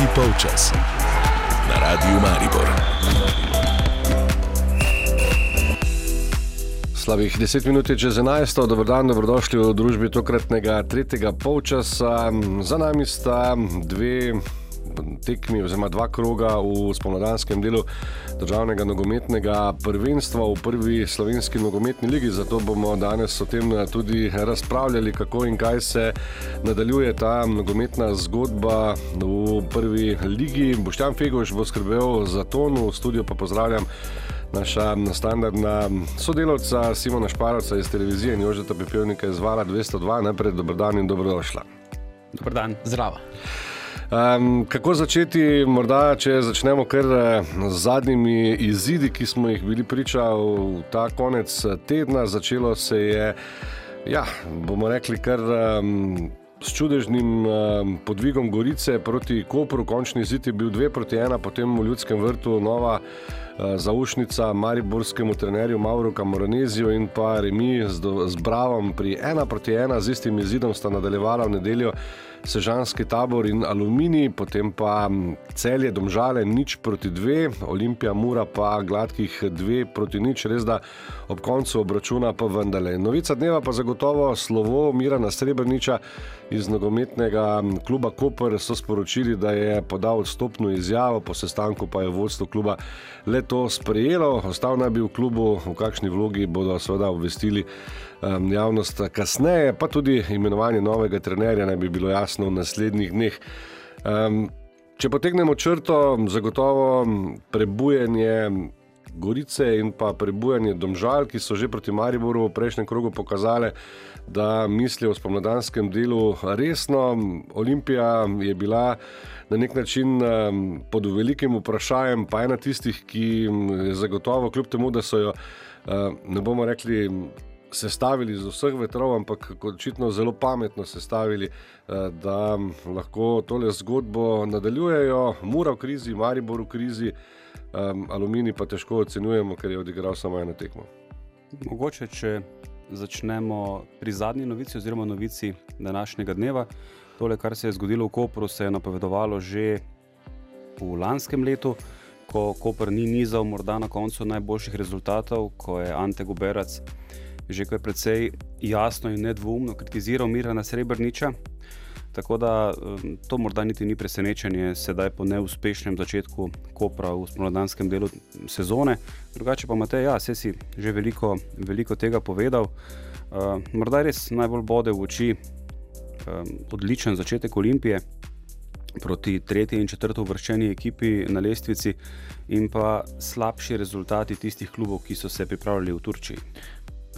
Tretji polčas na Radiu Maribor. Slabih 10 minut je čez 11. Dobro dan, dobrodošli v družbi tokratnega tretjega polčasa. Za nami sta dve tekmi, oziroma dva kroga v spomladanskem delu državnega nogometnega prvenstva v prvi slovenski nogometni ligi. Zato bomo danes o tem tudi razpravljali, kako in kaj se nadaljuje ta nogometna zgodba v prvi ligi. Boštjan Fegoš bo skrbel za ton, v studio pa pozdravljam. Naša standardna sodelovca Simona Šparovca iz televizije in Jožeta Pepelnika iz Vala 202. Najprej dobrodan in dobrodošla. Dobrodan, zdravo. Um, kako začeti, morda, če začnemo kar eh, z zadnjimi izidi, ki smo jih bili priča v ta konec tedna. Začelo se je, ja, bomo rekli, kar um, s čudežnim um, podvigom Gorice proti Kopru. Končni izid je bil 2 proti 1, potem v Ljudskem vrtu nova uh, zaušnica Mariborskemu trenerju Mauro Camoranezijo in pa Remi z, z Bravom pri 1 proti 1 z istim izidom sta nadaljevala v nedeljo. Sežanski tabor in Aluminij, potem pa celje Domžale, nič proti dve, Olimpija Mura pa gladkih dve proti nič, res da ob koncu obračuna pa vendarle. Novica dneva pa zagotovo slovo Mirana Srebrniča iz nogometnega kluba Koper so sporočili, da je podal odstopno izjavo, po sestanku pa je vodstvo kluba le to sprejelo, ostal naj bi v klubu, v kakšni vlogi bodo seveda obvestili um, javnost kasneje, pa tudi imenovanje novega trenerja naj bi bilo jasno v naslednjih dneh. Um, če potegnemo črto, zagotovo prebujanje. Gorice in pa prebujanje domžal, ki so že proti Mariboru v prejšnjem krogu pokazali, da mislijo o spomladanskem delu resno. Olimpija je bila na nek način pod velikim vprašanjem, pa ena tistih, ki je zagotovo, kljub temu, da so jo, ne bomo rekli, sestavili z vseh vetrov, ampak očitno zelo pametno sestavili, eh, da lahko tole zgodbo nadaljujejo. Mura v krizi, Maribor v krizi, Aluminij pa težko ocenjujemo, ker je odigral samo eno tekmo. Mogoče, če začnemo pri zadnji novici, oziroma novici današnjega dneva. Tole, kar se je zgodilo v Kopru, se je napovedovalo že v lanskem letu. Ko Koper ni nizal, morda na koncu najboljših rezultatov, ko je Ante Guberac že kar precej jasno in nedvoumno kritiziral Mirana Srebrniča. Tako da to morda niti ni presenečenje, sedaj po neuspešnem začetku Kopra v spomladanskem delu sezone. Drugače pa imate, ja, vse si že veliko, veliko tega povedal. Uh, morda res najbolj bode v oči um, odličen začetek Olimpije proti tretji in četrti uvrščeni ekipi na lestvici, in pa slabši rezultati tistih klubov, ki so se pripravljali v Turčiji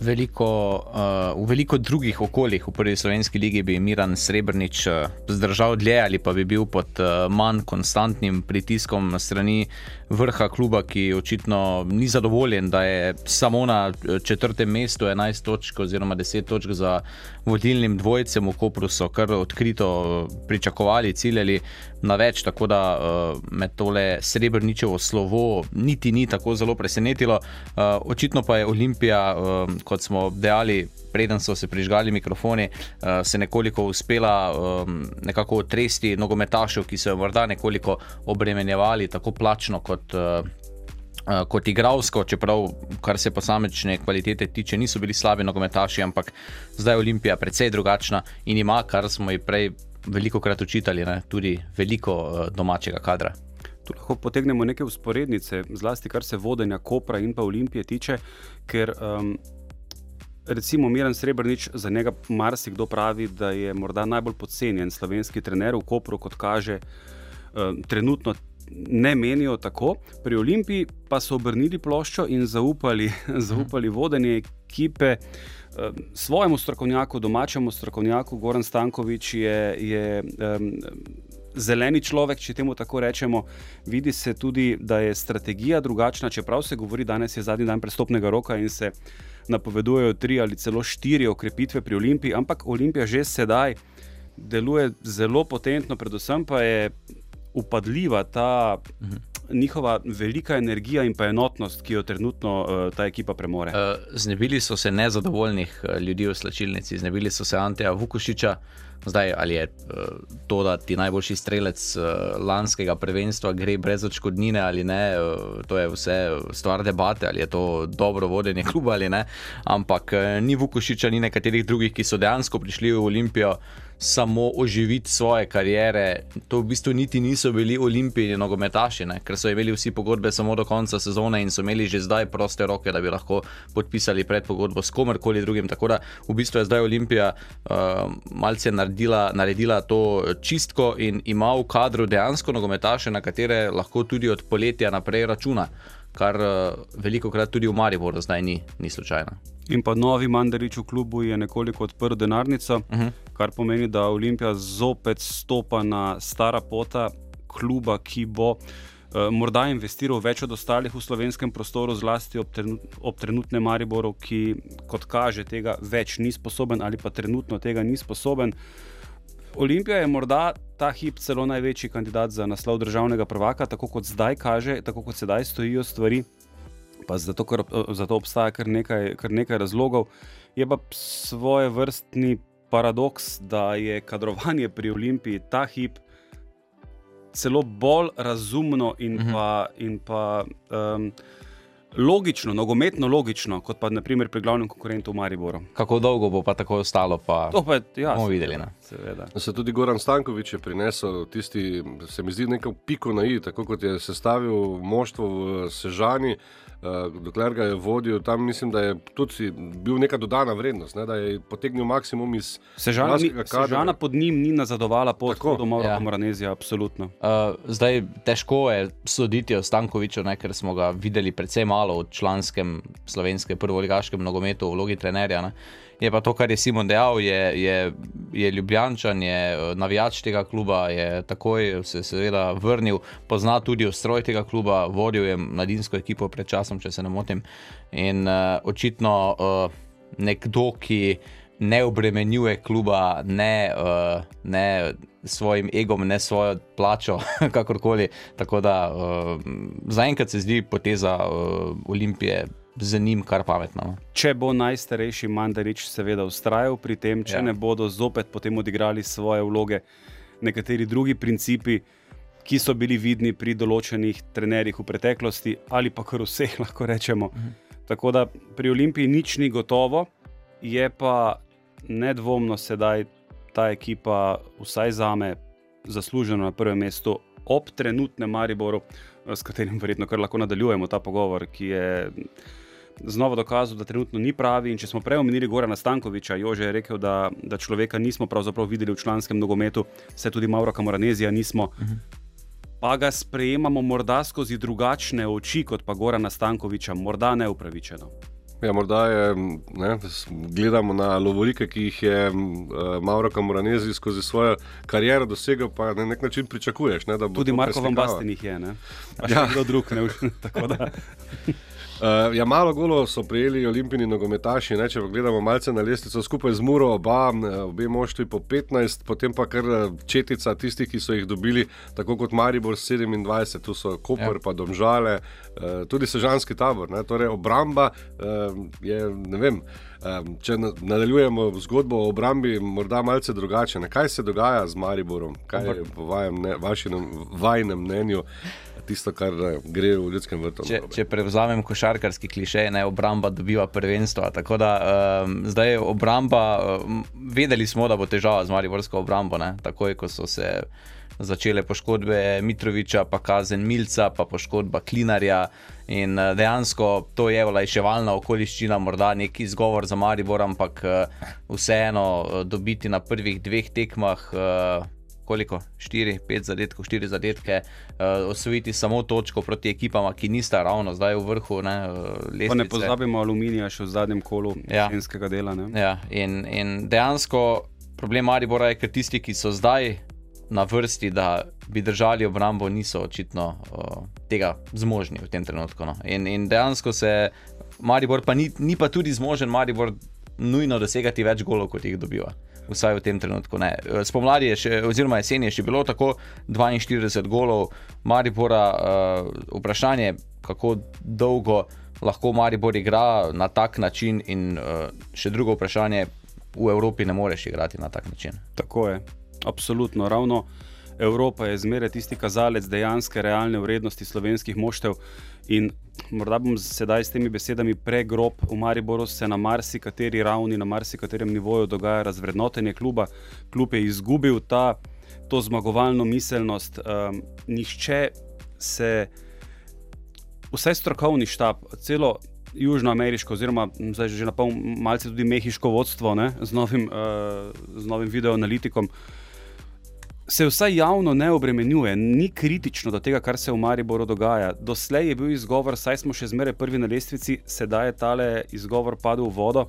veliko, uh, v veliko drugih okoljih, v prvi slovenski ligi, bi Miran Srebrnič uh, zdržal dlje ali pa bi bil pod uh, manj konstantnim pritiskom strani vrha kluba, ki očitno ni zadovoljen, da je samo na četrtem mestu 11 točk oziroma 10 točk za vodilnim dvojcem v Kopru, so kar odkrito pričakovali, ciljali na več, tako da uh, me tole srebrničevo slovo niti ni tako zelo presenetilo. Uh, očitno pa je Olimpija, uh, kot smo dejali, preden so se prižgali mikrofoni, uh, se nekoliko uspela um, nekako otresti nogometašev, ki so jo morda nekoliko obremenjevali, tako plačno kot. Uh, Kot igralsko, čeprav kar se posamečne kvalitete tiče, niso bili slabi nogometaši, ampak zdaj je Olimpija precej drugačna in ima, kar smo ji prej veliko krat učitali, ne, tudi veliko domačega kadra. Tu lahko potegnemo neke usporednice, zlasti kar se vodenja Kopra in pa Olimpije tiče, ker um, recimo Miren Srebrnič za njega marsikdo pravi, da je morda najbolj podcenjen slovenski trener v Kopru, kot kaže um, trenutno. Ne menijo tako, pri Olimpiji pa so obrnili ploščo in zaupali, zaupali vodenje ekipe. Ehm, svojemu strokovnjaku, domačemu strokovnjaku, Goran Stankovič je, je um, zeleni človek, če temu tako rečemo. Vidi se tudi, da je strategija drugačna, čeprav se govori, da je zadnji dan prestopnega roka in se napovedujejo tri ali celo štiri okrepitve pri Olimpiji, ampak Olimpija že sedaj deluje zelo potentno, predvsem pa je upadljiva ta. Mhm. njihova velika energija in pa enotnost, ki jo trenutno uh, ta ekipa premore. Uh, znebili so se nezadovoljnih uh, ljudi v slačilnici, znebili so se Anteja Vukušiča, Zdaj, ali je uh, to, da ti najboljši strelec uh, lanskega prvenstva gre brez odškodnine ali ne, uh, to je vse stvar debate, ali je to dobro vodenje kluba ali ne. Ampak ni Vukošiča, ni nekaterih drugih, ki so dejansko prišli v Olimpijo samo oživiti svoje kariere. To v bistvu niti niso bili olimpijski nogometaši, ne? ker so imeli vsi pogodbe samo do konca sezone in so imeli že zdaj proste roke, da bi lahko podpisali predpogodbo s komerkoli drugim. Tako da v bistvu je zdaj Olimpija uh, malce naredila, naredila to čistko in ima v kadru dejansko nogometaše, na katere lahko tudi od poletja naprej računa. Kar uh, veliko krat tudi v Mariboru zdaj ni, ni slučajno. In pa novi Mandarič v klubu je nekoliko odprl denarnico, uh Mhm. -huh. kar pomeni, da Olimpija zopet stopa na stara pota kluba, ki bo uh, morda investiral več od ostalih v slovenskem prostoru, zlasti ob, trenut, ob trenutnem Mariboru, ki, kot kaže, tega več ni sposoben ali pa trenutno tega ni sposoben. Olimpija je morda ta hip celo največji kandidat za naslov državnega prvaka, tako kot zdaj kaže, tako kot sedaj stojijo stvari pa zato, ker, zato obstaja kar nekaj, kar nekaj razlogov. Je pa svoje vrstni paradoks, da je kadrovanje pri Olimpiji ta hip celo bolj razumno in pa, in pa um, logično, nogometno logično, kot pa naprimer pri glavnem konkurentu v Mariboru. Kako dolgo bo pa tako ostalo, pa To pa je ja, bomo videli. Ne? Seveda. Se tudi Goran Stankovič je prinesel tisti, se mi zdi, neko piko na i, tako kot je sestavil moštvo v Sežani. Uh, dokler ga je vodil, tam mislim, da je tudi bil neka dodana vrednost, ne, da je potegnil maksimum iz Sežana. Sežana pod njim ni nazadovala pod Tako. Mauro Ja. ja. Moranezija, absolutno. Uh, zdaj težko je soditi o Stankoviču, ne, ker smo ga videli precej malo v članskem slovenskem prvoligaškem nogometu v vlogi trenerja. Ne. Je pa to, kar je Simon dejal, je, je, je Ljubljančan, je eh, navijač tega kluba, je takoj se seveda vrnil, pozna tudi ustroj tega kluba, vodil je mladinsko ekipo pred časom, če se ne motim. In uh, očitno uh, nekdo, ki ne obremenjuje kluba, ne, uh, ne svojim egom, ne svojo plačo, kakorkoli. Tako da uh, zaenkrat se zdi poteza uh, Olimpije za njim kar pametna. No. Če bo najstarejši Mandarič seveda ustrajal pri tem, če Ja. ja. ne bodo zopet potem odigrali svoje vloge nekateri drugi principi, ki so bili vidni pri določenih trenerjih v preteklosti, ali pa kar vseh, lahko rečemo. Mhm. Tako da pri Olimpiji nič ni gotovo, je pa nedvomno sedaj ta ekipa, vsaj za me, zasluženo na prvem mestu ob trenutnem Mariboru, s katerim verjetno kar lahko nadaljujemo ta pogovor, ki je znova dokazal, da trenutno ni pravi. In če smo prej omenili Gorana Stankoviča, Jože je rekel, da, da človeka nismo pravzaprav videli v članskem nogometu, se tudi Mauro Kamoranezija nismo. Uh -huh. Pa ga sprejemamo morda skozi drugačne oči kot pa Gorana Stankoviča, morda neupravičeno. Ja, morda je, ne, gledamo na lovorike, ki jih je uh, Mauro Kamoranezi skozi svojo kariero dosegel, pa na nek način pričakuješ. Ne, Tudi Marko Van. Basten jih je, ne? še Ja. ja. kdo drug. Ne? Tako da, Uh, ja, malo golo so prijeli olimpijski nogometaši. Ne, če pogledamo malce na lestvico, skupaj z Muro, oba, eh, obe moštvi po 15, potem pa kar eh, četica tistih, ki so jih dobili, tako kot Maribor 27, tu so Koper, ja. pa Domžale, uh, tudi Sežanski tabor. Ne, torej obramba uh, je, ne vem. Um, če na- nadaljujemo zgodbo o obrambi, morda malce drugače. Ne? Kaj se dogaja z Mariborom? Kaj je po vajem, ne, vašinem, vajnem mnenju tisto, kar eh, gre v ljudskem vrtu? Če, če prevzamem košarkarski klišej, ne obramba dobiva prvenstvo. Tako da um, zdaj obramba, um, vedeli smo, da bo težava z Mariborsko obrambo. Ne? Takoj, ko so se začele poškodbe Mitroviča, pa kazen Milca, pa poškodba Klinarja. In eh, dejansko to je olajševalna okoliščina, morda neki izgovor za Maribor, ampak eh, vseeno eh, dobiti na prvih dveh tekmah. Koliko? 4, 5 zadetkov, 4 zadetke, uh, osvojiti samo točko proti ekipama, ki nista ravno zdaj v vrhu. Ne, uh, ne pozabimo aluminija še v zadnjem kolu Ja. jesenskega dela. Ne? Ja, in, in dejansko problem Maribora je, ker tisti, ki so zdaj na vrsti, da bi držali obrambo, niso očitno uh, tega zmožni v tem trenutku. No. In, in dejansko se Maribor, pa ni, ni pa tudi zmožen Maribor nujno dosegati več golov, kot jih dobiva. Vsaj v tem trenutku ne. Spomladi je še, oziroma jesen je še bilo tako 42 golov Maribora, uh, vprašanje, kako dolgo lahko Maribor igra na tak način, in uh, še drugo vprašanje, v Evropi ne moreš igrati na tak način. Tako je, absolutno. Ravno Evropa je zmeraj tisti kazalec dejanske, realne vrednosti slovenskih moštev. In morda bom sedaj s temi besedami pregrob, v Mariboru se na marsikateri ravni, na marsikaterem nivoju dogaja razvrednotenje kluba. Klub je izgubil ta, to zmagovalno miselnost. Um, nihče se, vsaj strokovni štab, celo južnoameriško, oziroma zdaj že na pol malce tudi mehiško vodstvo ne, z, novim, uh, z novim videoanalitikom. Se vsaj javno ne obremenjuje, ni kritično do tega, kar se v Mariboru dogaja. Doslej je bil izgovor, saj smo še zmeraj prvi na lestvici, sedaj je tale izgovor padel v vodo.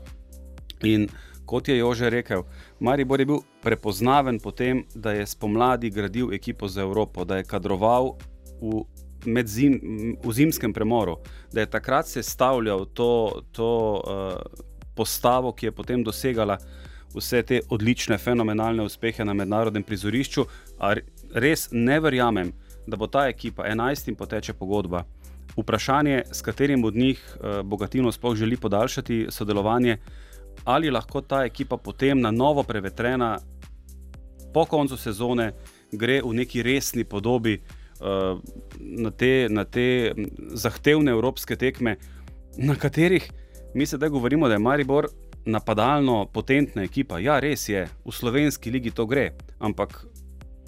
In kot je Jože rekel, Maribor je bil prepoznaven po tem, da je spomladi gradil ekipo za Evropo, da je kadroval v zim, v zimskem premoru, da je takrat sestavljal to, to uh, postavo, ki je potem dosegala vse te odlične, fenomenalne uspehe na mednarodnem prizorišču. Res ne verjamem, da bo ta ekipa 11 in poteče pogodba. Vprašanje, s katerim od njih uh, Bogatino sploh želi podaljšati sodelovanje, ali lahko ta ekipa potem na novo prevetrena, po koncu sezone, gre v neki resni podobi Eh, na te, na te zahtevne evropske tekme, na katerih mi sedaj govorimo, da je Maribor napadalno potentna ekipa. Ja, res je, v slovenski ligi to gre, ampak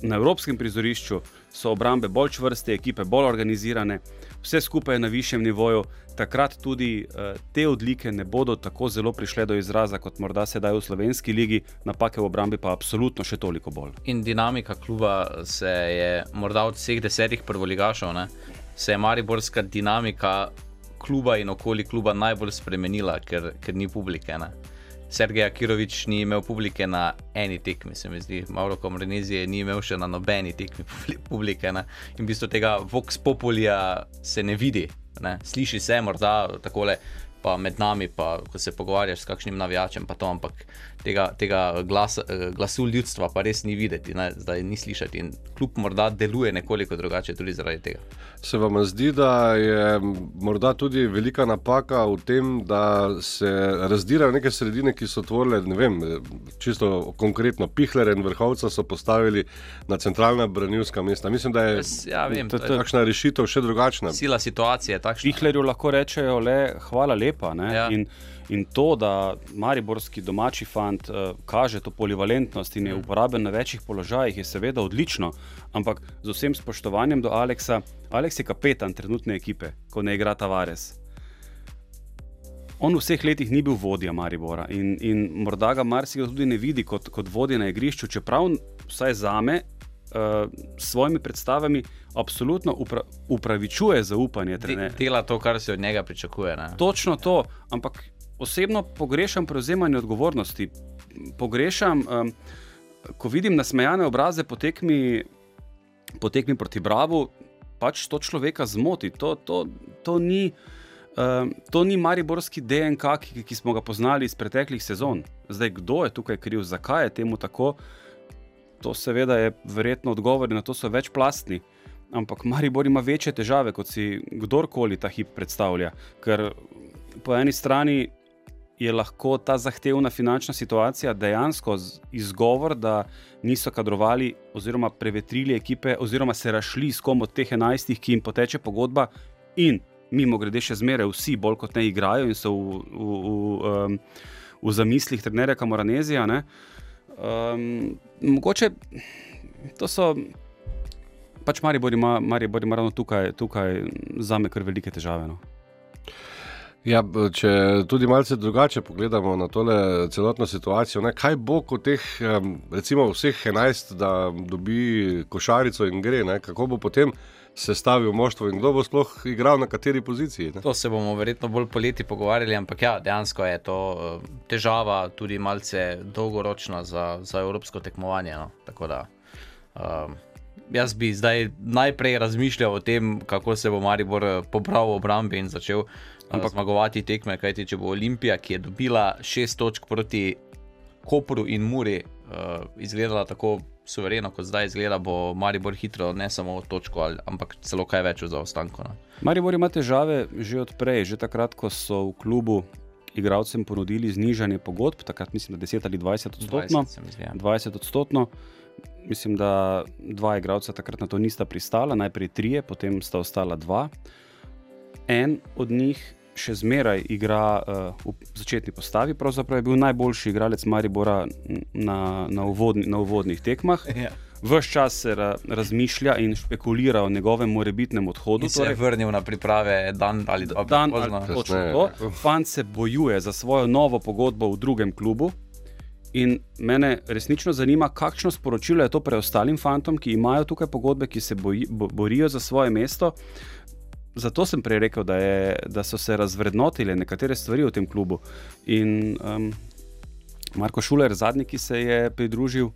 na evropskem prizorišču so obrambe bolj čvrste, ekipe bolj organizirane, vse skupaj je na višjem nivoju, takrat tudi uh, te odlike ne bodo tako zelo prišle do izraza, kot morda sedaj v slovenski ligi, napake v obrambi pa absolutno še toliko bolj. In dinamika kluba se je morda od vseh desetih prvoligašov, ne, se je mariborska dinamika kluba in okoli kluba najbolj spremenila, ker, ker ni publike. Ne. Sergej Akirovič ni imel publike na eni tekmi, se mi zdi, Mauro Komrenizije ni imel še na nobeni tekmi publike. Ne? In v bistvu tega Vox Populija se ne vidi, ne? sliši se morda takole pa med nami, pa ko se pogovarjaš s kakšnim navijačem, pa to, ampak tega, tega glas, glasu ljudstva pa res ni videti, ne, zdaj ni slišati. In kljub morda deluje nekoliko drugače tudi zaradi tega. Se vam zdi, da je morda tudi velika napaka v tem, da se razdirajo neke sredine, ki so tvorile, ne vem, čisto konkretno, Pihler in Vrhovca so postavili na centralna branilska mesta. Mislim, da je ja, vem, takšna rešitev še drugačna. Sila situacije je takšna. Pihlerju lahko rečejo le hvala lepa lepa. Ja. In, in to, da mariborski domači fant uh, kaže to polivalentnost in je mm. uporaben na večjih položajih, je seveda odlično. Ampak z vsem spoštovanjem do Aleksa, Aleks je kapetan trenutne ekipe, ko ne igra Tavares. On v vseh letih ni bil vodja Maribora in, in morda ga marsikdo tudi ne vidi kot, kot vodja na igrišču, čeprav vsaj za me uh, s svojimi predstavami absolutno upra upravičuje zaupanje. De, dela to, kar se od njega pričakuje. Ne? Točno to, ampak osebno pogrešam prevzemanje odgovornosti. Pogrešam, um, ko vidim nasmejane obraze po tekmi, po tekmi proti Bravo, pač to človeka zmoti. To, to, to ni. Uh, to ni mariborski DNK, ki, ki smo ga poznali iz preteklih sezon. Zdaj, kdo je tukaj kriv, zakaj je temu tako? To seveda je verjetno odgovor na to, so večplastni. Ampak Maribor ima večje težave, kot si kdorkoli ta hip predstavlja. Ker po eni strani je lahko ta zahtevna finančna situacija dejansko izgovor, da niso kadrovali oziroma prevetrili ekipe, oziroma se rašli s kom od teh enajstih, ki jim poteče pogodba, in mimo grede še zmeraj vsi bolj kot ne igrajo in so v, v, v, v, v zamislih trenerja Kamoranezija. Um, mogoče to so. Pač Maribor ima, Maribor ima ravno tukaj, tukaj za me kar velike težave. No. Ja, če tudi malo drugače pogledamo na tole celotno situacijo, ne, kaj bo, ko teh, recimo, vseh 11, da dobi košarico in gre, ne, kako bo potem sestavil moštvo in kdo bo sploh igral na kateri poziciji. Ne? To se bomo verjetno bolj poleti pogovarjali, ampak ja, dejansko je to težava, tudi malce dolgoročna za, za evropsko tekmovanje. No? Da, um, jaz bi zdaj najprej razmišljal o tem, kako se bo Maribor eh, pobral v obrambi in začel ampak, zmagovati tekme. Kajti, če bo Olimpija, ki je dobila šest točk proti Kopru in Muri, uh, izgledala tako suvereno, kot zdaj izgleda, bo Maribor hitro, ne samo točko, ampak celo kaj več v zaostanku. No. Maribor ima težave že odprej, že takrat, ko so v klubu igralcem ponudili znižanje pogodb, takrat mislim, da 10 ali 20 odstotno. 20 se mi zdi, ja. 20 odstotno. Mislim, da dva igralca takrat na to nista pristala, najprej trije, potem sta ostala dva. En od njih še zmeraj igra uh, v začetni postavi, pravzaprav je bil najboljši igralec Maribora na, na, uvodni, na uvodnih tekmah. Ja. Ves čas se ra, razmišlja in špekulira o njegovem morebitnem odhodu. In se je vrnil na priprave dan ali dva dan pozno. ali točno Kasneje. to. Fant se bojuje za svojo novo pogodbo v drugem klubu. In mene resnično zanima, kakšno sporočilo je to preostalim fantom, ki imajo tukaj pogodbe, ki se boji, bo, borijo za svoje mesto. Zato sem prej rekel, da, je, da so se razvrednotile nekatere stvari v tem klubu. In um, Marko Šuler, zadnji, ki se je pridružil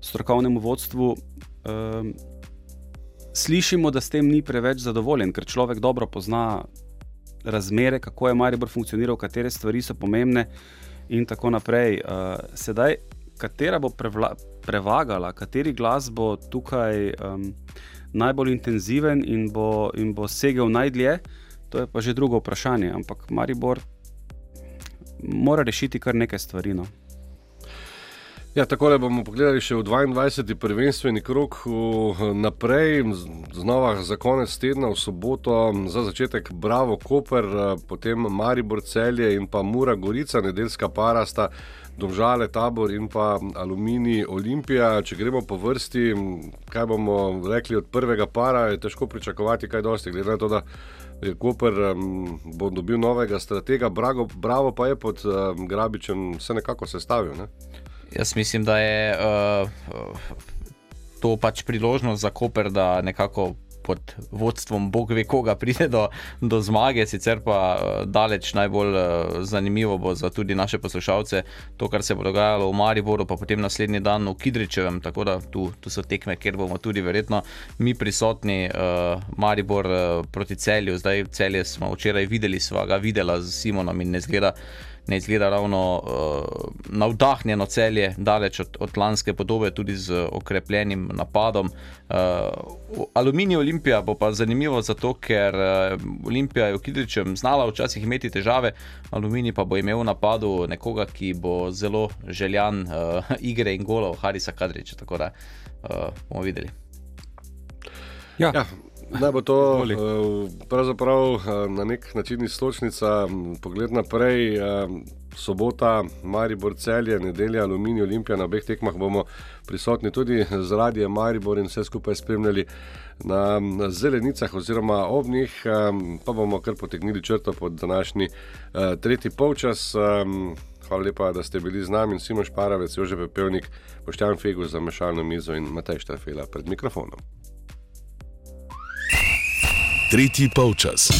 strokovnemu vodstvu, um, slišimo, da s tem ni preveč zadovoljen, ker človek dobro pozna razmere, kako je Maribor funkcioniral, katere stvari so pomembne in tako naprej. Uh, sedaj, katera bo prevla, prevagala, kateri glas bo tukaj um, najbolj intenziven in bo, in bo segel najdlje, to je pa že drugo vprašanje. Ampak Maribor mora rešiti kar nekaj stvari. No. Ja, tako bomo pogledali še v 22. prvenstveni krok naprej, znova za konec tedna v soboto, za začetek Bravo Koper, potem Maribor Celje in pa Mura Gorica, nedeljska para sta Domžale Tabor in pa Aluminij Olimpija. Če gremo po vrsti, kaj bomo rekli od prvega para, je težko pričakovati kaj dosti, glede na to, da Koper um, bo dobil novega stratega, Brago, Bravo pa je pod um, Grabičem se nekako sestavil. Ne? Jaz mislim, da je uh, to pač priložnost za Koper, da nekako pod vodstvom Bog ve koga pride do, do zmage, sicer pa uh, daleč najbolj uh, zanimivo bo za tudi naše poslušalce to, kar se bo dogajalo v Mariboru, pa potem naslednji dan v Kidričevem, tako da tu, tu so tekme, kjer bomo tudi verjetno mi prisotni, uh, Maribor uh, proti celju, zdaj celje smo včeraj videli, sva ga videla z Simonom in ne zgleda ne izgleda ravno uh, navdahnjeno celje, daleč od, od lanske podobe, tudi z okrepljenim napadom. Uh, Aluminij Olimpija bo pa zanimivo zato, ker uh, Olimpija je v Kidričem znala včasih imeti težave, Aluminij pa bo imel v napadu nekoga, ki bo zelo željan uh, igre in golov, Harisa Kadriča. Tako da uh, bomo videli. Ja, Ja, naj bo to uh, pravzaprav uh, na nek način iztočnica, m, pogled naprej. Uh, sobota, Maribor celje, nedelja, Aluminij, Olimpija, na obeh tekmah bomo prisotni tudi z radijem Maribor in vse skupaj spremljali na zelenicah oziroma ob njih, pa bomo kar potegnili črto pod današnji tretji polčas. Hvala lepa, da ste bili z nami, Simon Šparavec, Jože Pepevnik, Poštjan Fegus za mešalno mizo in Matej Štrafela pred mikrofonom. Tretji polčas.